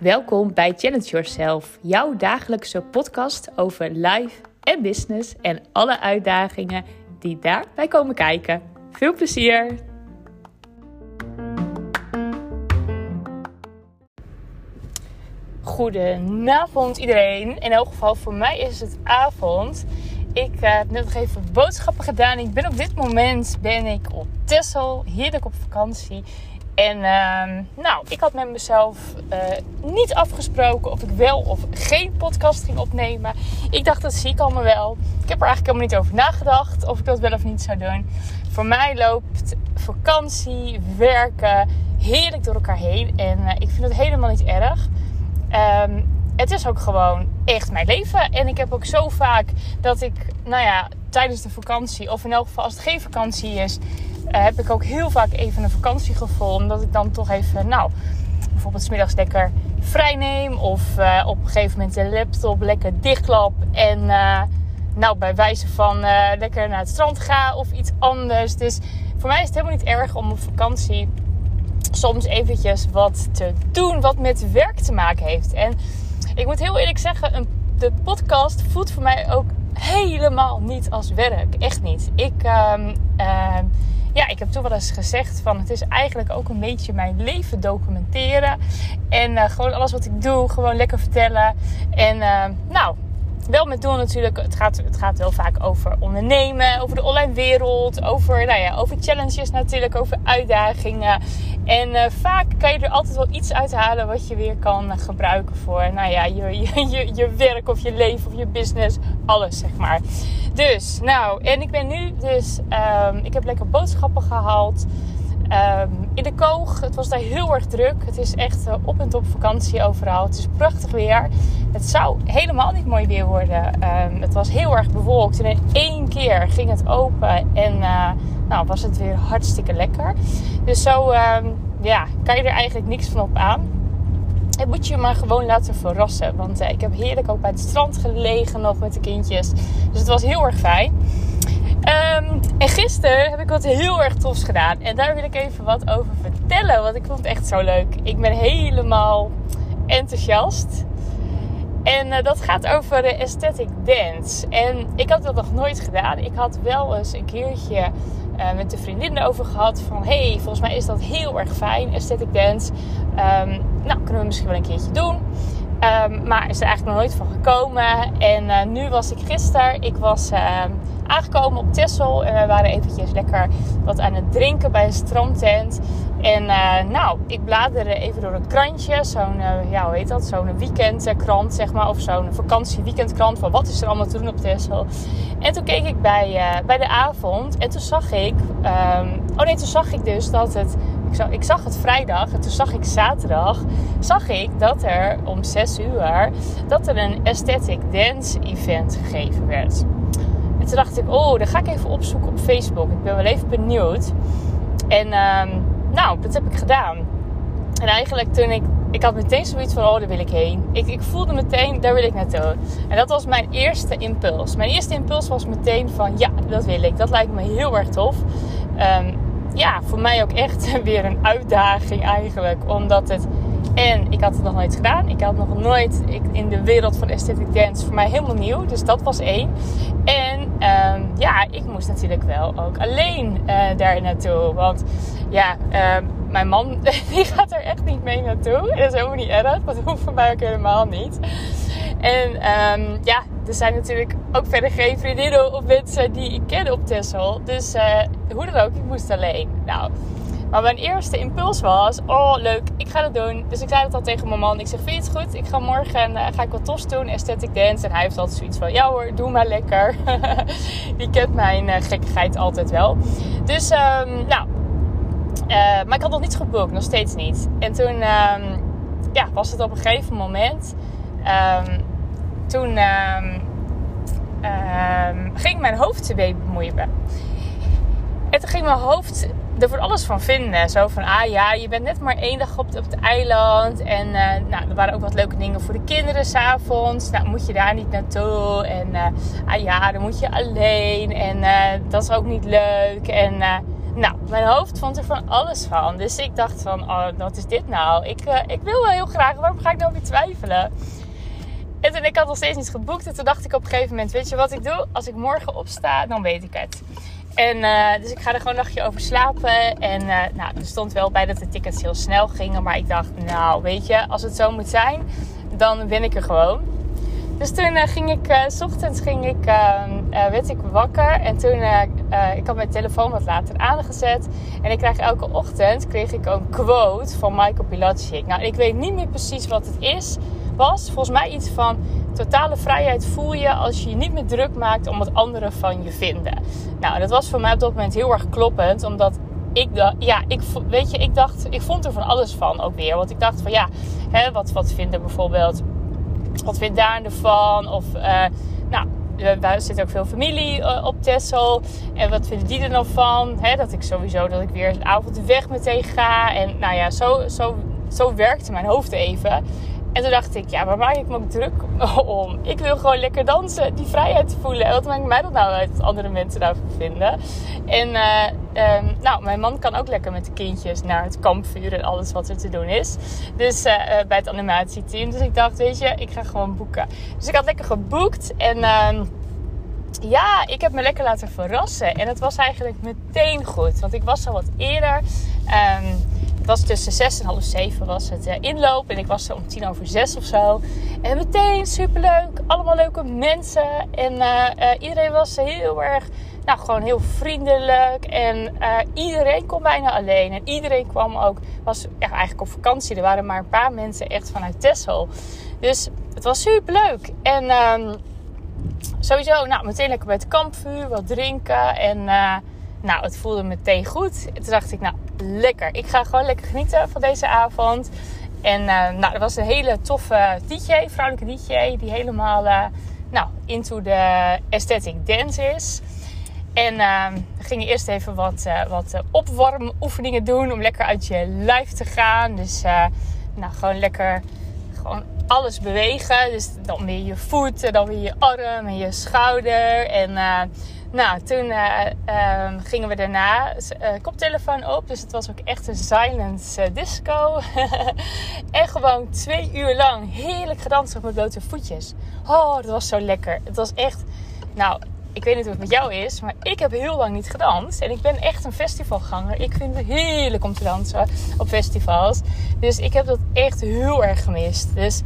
Welkom bij Challenge Yourself, jouw dagelijkse podcast over life en business en alle uitdagingen die daarbij komen kijken. Veel plezier! Goedenavond iedereen. In elk geval voor mij is het avond. Ik uh, heb net nog even boodschappen gedaan. Ik ben op dit moment ben ik op Texel, heerlijk op vakantie. En uh, nou, ik had met mezelf uh, niet afgesproken of ik wel of geen podcast ging opnemen. Ik dacht, dat zie ik allemaal wel. Ik heb er eigenlijk helemaal niet over nagedacht of ik dat wel of niet zou doen. Voor mij loopt vakantie, werken heerlijk door elkaar heen. En uh, ik vind het helemaal niet erg. Um, het is ook gewoon echt mijn leven. En ik heb ook zo vaak dat ik, nou ja, tijdens de vakantie, of in elk geval als het geen vakantie is, heb ik ook heel vaak even een vakantiegevoel. Omdat ik dan toch even, nou, bijvoorbeeld smiddags lekker vrij neem. Of uh, op een gegeven moment de laptop lekker dichtklap. En uh, nou, bij wijze van lekker naar het strand ga of iets anders. Dus voor mij is het helemaal niet erg om op vakantie soms eventjes wat te doen wat met werk te maken heeft. En ik moet heel eerlijk zeggen, een, de podcast voelt voor mij ook helemaal niet als werk. Echt niet. Ik, uh, ja, ik heb toen wel eens gezegd van het is eigenlijk ook een beetje mijn leven documenteren. En uh, gewoon alles wat ik doe, gewoon lekker vertellen. En ehm, nou, wel met doel natuurlijk. Het gaat, het gaat wel vaak over ondernemen, over de online wereld, over, nou ja, over challenges natuurlijk, over uitdagingen. En uh, vaak kan je er altijd wel iets uithalen wat je weer kan gebruiken voor, nou ja, je, je, je, werk of je leven of je business, alles zeg maar. Dus, nou, en ik ben nu dus, um, ik heb lekker boodschappen gehaald. Um, in de koog, het was daar heel erg druk. Het is echt uh, op en top vakantie overal. Het is prachtig weer. Het zou helemaal niet mooi weer worden. Um, het was heel erg bewolkt. En in één keer ging het open en uh, nou, was het weer hartstikke lekker. Dus zo um, ja, kan je er eigenlijk niks van op aan. Het moet je maar gewoon laten verrassen. Want uh, ik heb heerlijk ook bij het strand gelegen nog met de kindjes. Dus het was heel erg fijn. Um, en gisteren heb ik wat heel erg tofs gedaan. En daar wil ik even wat over vertellen. Want ik vond het echt zo leuk. Ik ben helemaal enthousiast. En uh, dat gaat over de aesthetic dance. En ik had dat nog nooit gedaan. Ik had wel eens een keertje uh, met de vriendinnen over gehad. Van hey, volgens mij is dat heel erg fijn, aesthetic dance. Um, nou, kunnen we misschien wel een keertje doen. Um, maar is er eigenlijk nog nooit van gekomen. En uh, nu was ik gisteren. Ik was aangekomen op Texel. En we waren eventjes lekker wat aan het drinken bij een strandtent. En uh, nou, ik bladerde even door een krantje. Zo'n, uh, ja, hoe heet dat? Zo'n weekendkrant, zeg maar. Of zo'n vakantieweekendkrant van wat is er allemaal te doen op Texel. En toen keek ik bij, bij de avond. En toen zag ik... Um, oh nee, toen zag ik dus dat het... Ik zag, ik zag het vrijdag en toen zag ik zaterdag... Zag ik dat er om 6 uur... Dat er een aesthetic dance event gegeven werd toen dacht ik, oh, dan ga ik even opzoeken op Facebook. Ik ben wel even benieuwd. En um, nou, dat heb ik gedaan. En eigenlijk toen ik... Ik had meteen zoiets van, oh, daar wil ik heen. Ik, ik voelde meteen, daar wil ik naartoe. En dat was mijn eerste impuls. Mijn eerste impuls was meteen van, ja, dat wil ik. Dat lijkt me heel erg tof. Um, ja, voor mij ook echt weer een uitdaging eigenlijk. Omdat het en ik had het nog nooit gedaan. Ik had nog nooit ik, in de wereld van aesthetic dance voor mij helemaal nieuw. Dus dat was één. En um, ja, ik moest natuurlijk wel ook alleen uh, daar naartoe. Want ja, um, mijn man die gaat er echt niet mee naartoe. Dat is helemaal niet erg. Dat hoeft voor mij ook helemaal niet. En um, ja, er zijn natuurlijk ook verder geen vriendinnen of mensen die ik ken op Texel. Dus uh, hoe dan ook, ik moest alleen. Nou, maar mijn eerste impuls was, oh leuk, ik ga dat doen. Dus ik zei dat al tegen mijn man. Ik zeg, vind je het goed? Ik ga morgen uh, ga ik wat tos doen, aesthetic dance. En hij heeft altijd zoiets van, ja hoor, doe maar lekker. Die kent mijn uh, gekkigheid altijd wel. Dus, um, nou, maar ik had nog niet geboekt, nog steeds niet. En toen um, ja, was het op een gegeven moment. Um, toen ging mijn hoofd weer bemoeien. En toen ging mijn hoofd er voor alles van vinden. Zo van, ah ja, je bent net maar één dag op, het eiland. En uh, nou, er waren ook wat leuke dingen voor de kinderen s'avonds. Nou, moet je daar niet naartoe. En uh, ah ja, dan moet je alleen. En uh, dat is ook niet leuk. En Nou, mijn hoofd vond er van alles van. Dus ik dacht van, oh, wat is dit nou? Ik, ik wil wel heel graag, waarom ga ik nou weer twijfelen? En ik had nog steeds niet geboekt. En toen dacht ik op een gegeven moment, weet je wat ik doe? Als ik morgen opsta, dan weet ik het. En uh, dus ik ga er gewoon een nachtje over slapen. En uh, nou, er stond wel bij dat de tickets heel snel gingen. Maar ik dacht, nou weet je, als het zo moet zijn, dan ben ik er gewoon. Dus toen uh, ging ik, s ochtends ging ik, werd ik wakker. En toen, ik had mijn telefoon wat later aangezet. En ik krijg elke ochtend, kreeg ik een quote van Michael Pilatschik. Nou, ik weet niet meer precies wat het is was volgens mij iets van totale vrijheid voel je als je je niet meer druk maakt om wat anderen van je vinden. Nou, dat was voor mij op dat moment heel erg kloppend, omdat ik, ja, ik, weet je, ik dacht, ik vond er van alles van ook weer. Want ik dacht van ja, hè, wat, wat vinden bijvoorbeeld, wat vindt Daan ervan? Of, uh, nou, er zit ook veel familie uh, op Texel. En wat vinden die er dan van? Dat ik sowieso, dat ik weer een avond weg meteen ga. En nou ja, zo, zo, zo werkte mijn hoofd even. En toen dacht ik, ja, waar maak ik me ook druk om? Ik wil gewoon lekker dansen, die vrijheid voelen. En wat maakt mij dat nou uit wat andere mensen daarvan vinden? En uh, um, nou, mijn man kan ook lekker met de kindjes naar het kampvuur en alles wat er te doen is. Dus uh, bij het animatieteam. Dus ik dacht, weet je, ik ga gewoon boeken. Dus ik had lekker geboekt en... Uh, ja, ik heb me lekker laten verrassen. En het was eigenlijk meteen goed. Want ik was al wat eerder. Um, het was tussen zes en half zeven was het uh, inloop. En ik was er om tien over zes of zo. En meteen superleuk. Allemaal leuke mensen. En uh, uh, iedereen was heel erg, nou gewoon heel vriendelijk. En iedereen kon bijna alleen. En iedereen kwam ook, was eigenlijk op vakantie. Er waren maar een paar mensen echt vanuit Texel. Dus het was superleuk. En um, sowieso, nou meteen lekker bij het kampvuur. Wat drinken. En nou, het voelde meteen goed. Toen dacht ik, nou, lekker. Ik ga gewoon lekker genieten van deze avond. En uh, nou, er was een hele toffe DJ, vrouwelijke DJ, die helemaal uh, nou, into de aesthetic dance is. En uh, we gingen eerst even wat, uh, wat opwarmoefeningen doen om lekker uit je lijf te gaan. Dus nou, gewoon lekker gewoon alles bewegen. Dus dan weer je voeten, dan weer je arm en je schouder. En nou, toen uh, um, gingen we daarna uh, koptelefoon op. Dus het was ook echt een silent uh, disco. en gewoon twee uur lang heerlijk gedanst op mijn blote voetjes. Oh, dat was zo lekker. Het was echt... Nou, ik weet niet hoe het met jou is, maar ik heb heel lang niet gedanst. En ik ben echt een festivalganger. Ik vind het heerlijk om te dansen op festivals. Dus ik heb dat echt heel erg gemist. Dus,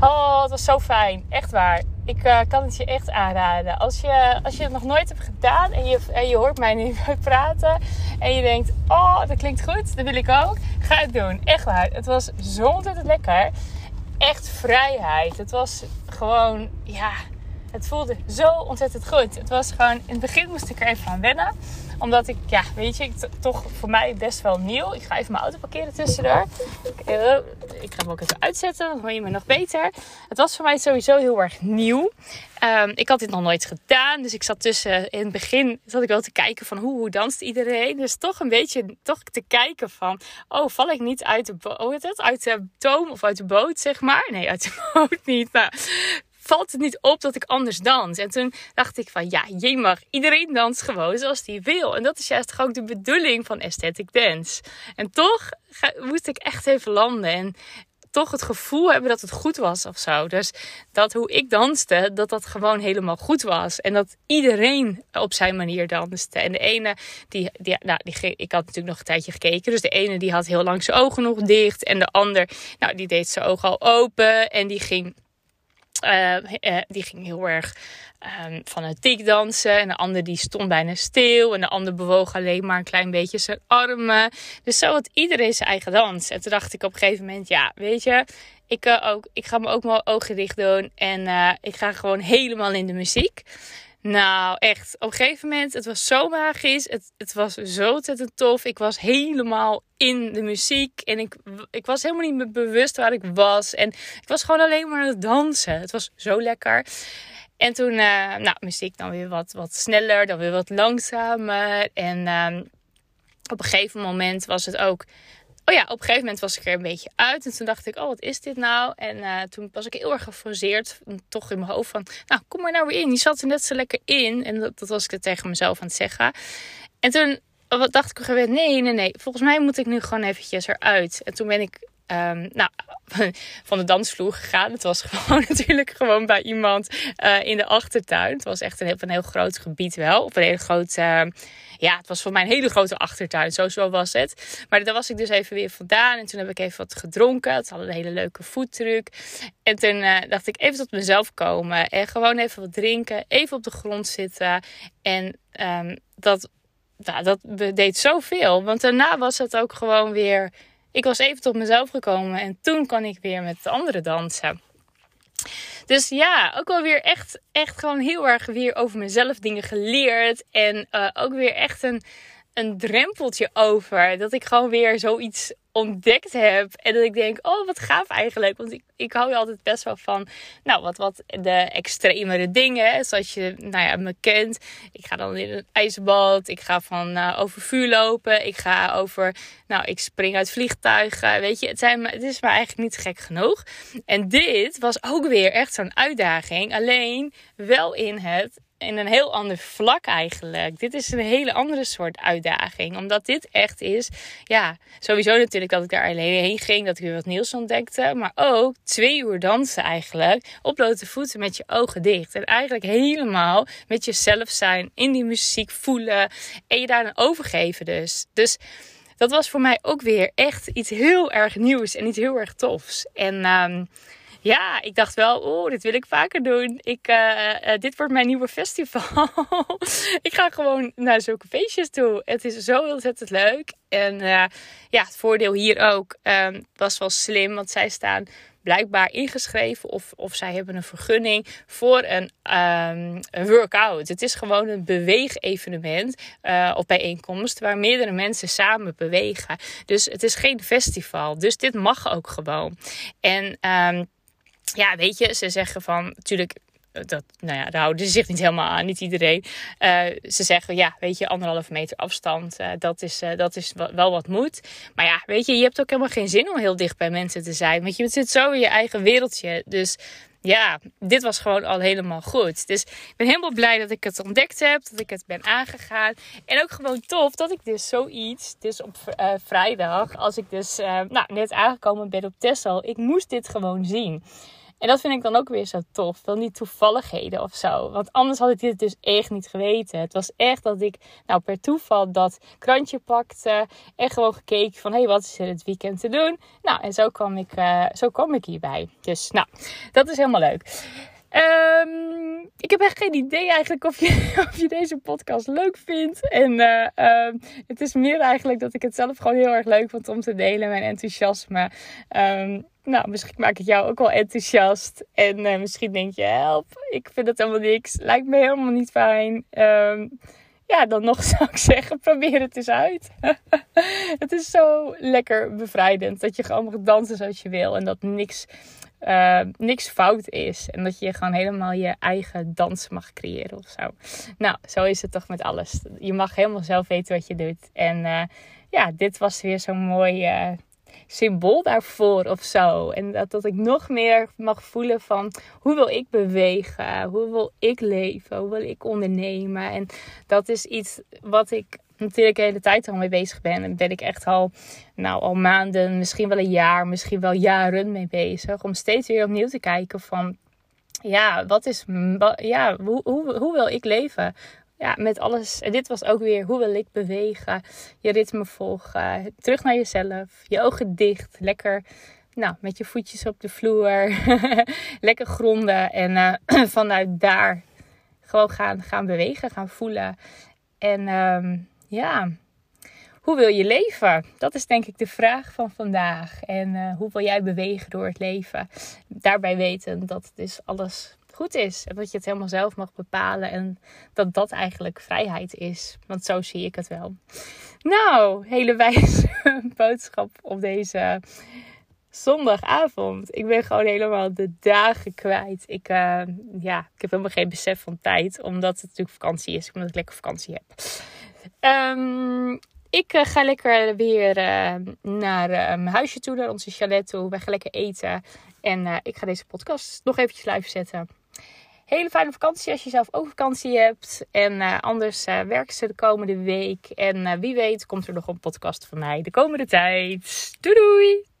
oh, het was zo fijn. Echt waar ik uh, kan het je echt aanraden. Als je, als je het nog nooit hebt gedaan en je, en je hoort mij nu praten en je denkt, oh, dat klinkt goed, dat wil ik ook. Ga het doen. Echt waar. Het was zo ontzettend lekker. Echt vrijheid. Het was gewoon, ja, het voelde zo ontzettend goed. Het was gewoon, in het begin moest ik er even aan wennen omdat ik, ja, weet je, ik, toch voor mij best wel nieuw. Ik ga even mijn auto parkeren tussendoor. Uh, ik ga hem ook even uitzetten, dan hoor je me nog beter. Het was voor mij sowieso heel erg nieuw. Um, ik had dit nog nooit gedaan. Dus ik zat tussen, in het begin zat ik wel te kijken van hoe, hoe danst iedereen. Dus toch een beetje toch te kijken van, oh, val ik niet uit de, het, uit de toom of uit de boot, zeg maar. Nee, uit de boot niet. Valt het niet op dat ik anders dans. En toen dacht ik van ja, je mag. Iedereen danst gewoon zoals die wil. En dat is juist ook de bedoeling van aesthetic dance. En toch moest ik echt even landen. En toch het gevoel hebben dat het goed was of zo. Dus dat hoe ik danste, dat dat gewoon helemaal goed was. En dat iedereen op zijn manier danste. En de ene, die, die, nou, die, ik had natuurlijk nog een tijdje gekeken. Dus de ene die had heel lang zijn ogen nog dicht. En de ander, nou, die deed zijn ogen al open. En die ging uh, uh, die ging heel erg um, fanatiek dansen. En de ander die stond bijna stil. En de ander bewoog alleen maar een klein beetje zijn armen. Dus zo had iedereen zijn eigen dans. En toen dacht ik op een gegeven moment, ja, weet je, ik, uh, ook, ik ga me ook mijn ogen dicht doen. En ik ga gewoon helemaal in de muziek. Nou, echt. Op een gegeven moment, het was zo magisch. Het, het was zo ontzettend tof. Ik was helemaal in de muziek. En ik, ik was helemaal niet bewust waar ik was. En ik was gewoon alleen maar aan het dansen. Het was zo lekker. En toen, uh, nou, muziek dan weer wat, wat sneller, dan weer wat langzamer. En uh, op een gegeven moment was het ook oh ja, op een gegeven moment was ik er een beetje uit. En toen dacht ik, oh, wat is dit nou? En uh, toen was ik heel erg geforceerd. Toch in mijn hoofd van, nou, kom maar nou weer in. Je zat er net zo lekker in. En dat, dat was ik er tegen mezelf aan het zeggen. En toen wat dacht ik gewend, nee, nee, nee. Volgens mij moet ik nu gewoon eventjes eruit. En toen ben ik um, nou, van de dansvloer gegaan. Het was gewoon natuurlijk gewoon bij iemand uh, in de achtertuin. Het was echt een heel, een heel groot gebied wel. Op een hele grote, uh, ja, het was voor mij een hele grote achtertuin. Zo was het. Maar daar was ik dus even weer vandaan. En toen heb ik even wat gedronken. Het had een hele leuke foodtruc. En toen uh, dacht ik even tot mezelf komen. En gewoon even wat drinken. Even op de grond zitten. En um, dat, nou, dat deed zoveel. Want daarna was het ook gewoon weer ik was even tot mezelf gekomen en toen kan ik weer met de anderen dansen. Dus ja, ook wel weer echt, echt gewoon heel erg weer over mezelf dingen geleerd. En uh, ook weer echt een, een drempeltje over. Dat ik gewoon weer zoiets ontdekt heb. En dat ik denk, oh wat gaaf eigenlijk. Want ik, ik hou je altijd best wel van, nou wat, wat de extremere dingen. Zoals je nou ja, me kent. Ik ga dan in een ijsbad. Ik ga van uh, over vuur lopen. Ik ga over, nou ik spring uit vliegtuigen. Weet je, het, zijn, het is me eigenlijk niet gek genoeg. En dit was ook weer echt zo'n uitdaging. Alleen wel in het in een heel ander vlak eigenlijk. Dit is een hele andere soort uitdaging. Omdat dit echt is, ja, sowieso natuurlijk dat ik daar alleen heen ging. Dat ik weer wat nieuws ontdekte. Maar ook twee uur dansen eigenlijk. Op blote voeten met je ogen dicht. En eigenlijk helemaal met jezelf zijn. In die muziek voelen. En je daar dan overgeven dus. Dus dat was voor mij ook weer echt iets heel erg nieuws. En iets heel erg tofs. En... Um, ja, ik dacht wel, oh, dit wil ik vaker doen. Ik, uh, uh, dit wordt mijn nieuwe festival. ik ga gewoon naar zulke feestjes toe. Het is zo ontzettend leuk. En ja, het voordeel hier ook um, was wel slim, want zij staan blijkbaar ingeschreven of, of zij hebben een vergunning voor een, um, een workout. Het is gewoon een beweegevenement uh, op bijeenkomst waar meerdere mensen samen bewegen. Dus het is geen festival. Dus dit mag ook gewoon. En um, ja, weet je, ze zeggen van natuurlijk. Dat, nou ja, daar houden ze zich niet helemaal aan, niet iedereen. Uh, ze zeggen, ja, weet je, anderhalve meter afstand, uh, dat is, dat is wel wat moet. Maar ja, weet je, je hebt ook helemaal geen zin om heel dicht bij mensen te zijn. Want je zit zo in je eigen wereldje. Dus ja, dit was gewoon al helemaal goed. Dus ik ben helemaal blij dat ik het ontdekt heb, dat ik het ben aangegaan. En ook gewoon tof dat ik dus zoiets, dus op vrijdag, als ik dus nou, net aangekomen ben op Texel, ik moest dit gewoon zien. En dat vind ik dan ook weer zo tof. Wel niet toevalligheden of zo. Want anders had ik dit dus echt niet geweten. Het was echt dat ik nou per toeval dat krantje pakte. En gewoon gekeken van hé, hey, wat is er het weekend te doen? Nou, en zo kwam ik, uh, zo kwam ik hierbij. Dus nou, dat is helemaal leuk. Um, ik heb echt geen idee eigenlijk of je, of je deze podcast leuk vindt. En uh, uh, het is meer eigenlijk dat ik het zelf gewoon heel erg leuk vond om te delen, mijn enthousiasme. Um, nou, misschien maak ik jou ook wel enthousiast. En uh, misschien denk je, help, ik vind het helemaal niks. Lijkt me helemaal niet fijn. Ja, dan nog zou ik zeggen, probeer het eens uit. het is zo lekker bevrijdend dat je gewoon mag dansen zoals je wil. En dat niks, uh, niks fout is. En dat je gewoon helemaal je eigen dans mag creëren of zo. Nou, zo is het toch met alles. Je mag helemaal zelf weten wat je doet. En uh, ja, dit was weer zo'n mooi... Uh, symbool daarvoor of zo. En dat, dat ik nog meer mag voelen van hoe wil ik bewegen? Hoe wil ik leven? Hoe wil ik ondernemen? En dat is iets wat ik natuurlijk de hele tijd al mee bezig ben. En ben ik echt al, nou, al maanden, misschien wel een jaar, misschien wel jaren mee bezig. Om steeds weer opnieuw te kijken van ja, wat is, ja, hoe, hoe, hoe wil ik leven? ja, met alles. En dit was ook weer hoe wil ik bewegen. Je ritme volgen. Terug naar jezelf. Je ogen dicht. Lekker. Nou, met je voetjes op de vloer. Lekker gronden. En uh, vanuit daar gewoon gaan, gaan bewegen. Gaan voelen. En um, ja. Hoe wil je leven? Dat is denk ik de vraag van vandaag. En uh, hoe wil jij bewegen door het leven? Daarbij weten dat dus alles goed is. En dat je het helemaal zelf mag bepalen. En dat dat eigenlijk vrijheid is. Want zo zie ik het wel. Nou, hele wijze boodschap op deze zondagavond. Ik ben gewoon helemaal de dagen kwijt. Ik, uh, ja, ik heb helemaal geen besef van tijd. Omdat het natuurlijk vakantie is. Omdat ik lekker vakantie heb. Um, ik uh, ga lekker weer uh, naar uh, mijn huisje toe, naar onze chalet toe. Wij gaan lekker eten. En ik ga deze podcast nog eventjes live zetten. Hele fijne vakantie als je zelf ook vakantie hebt. En anders werken ze de komende week. En wie weet komt er nog een podcast van mij de komende tijd. Doei doei!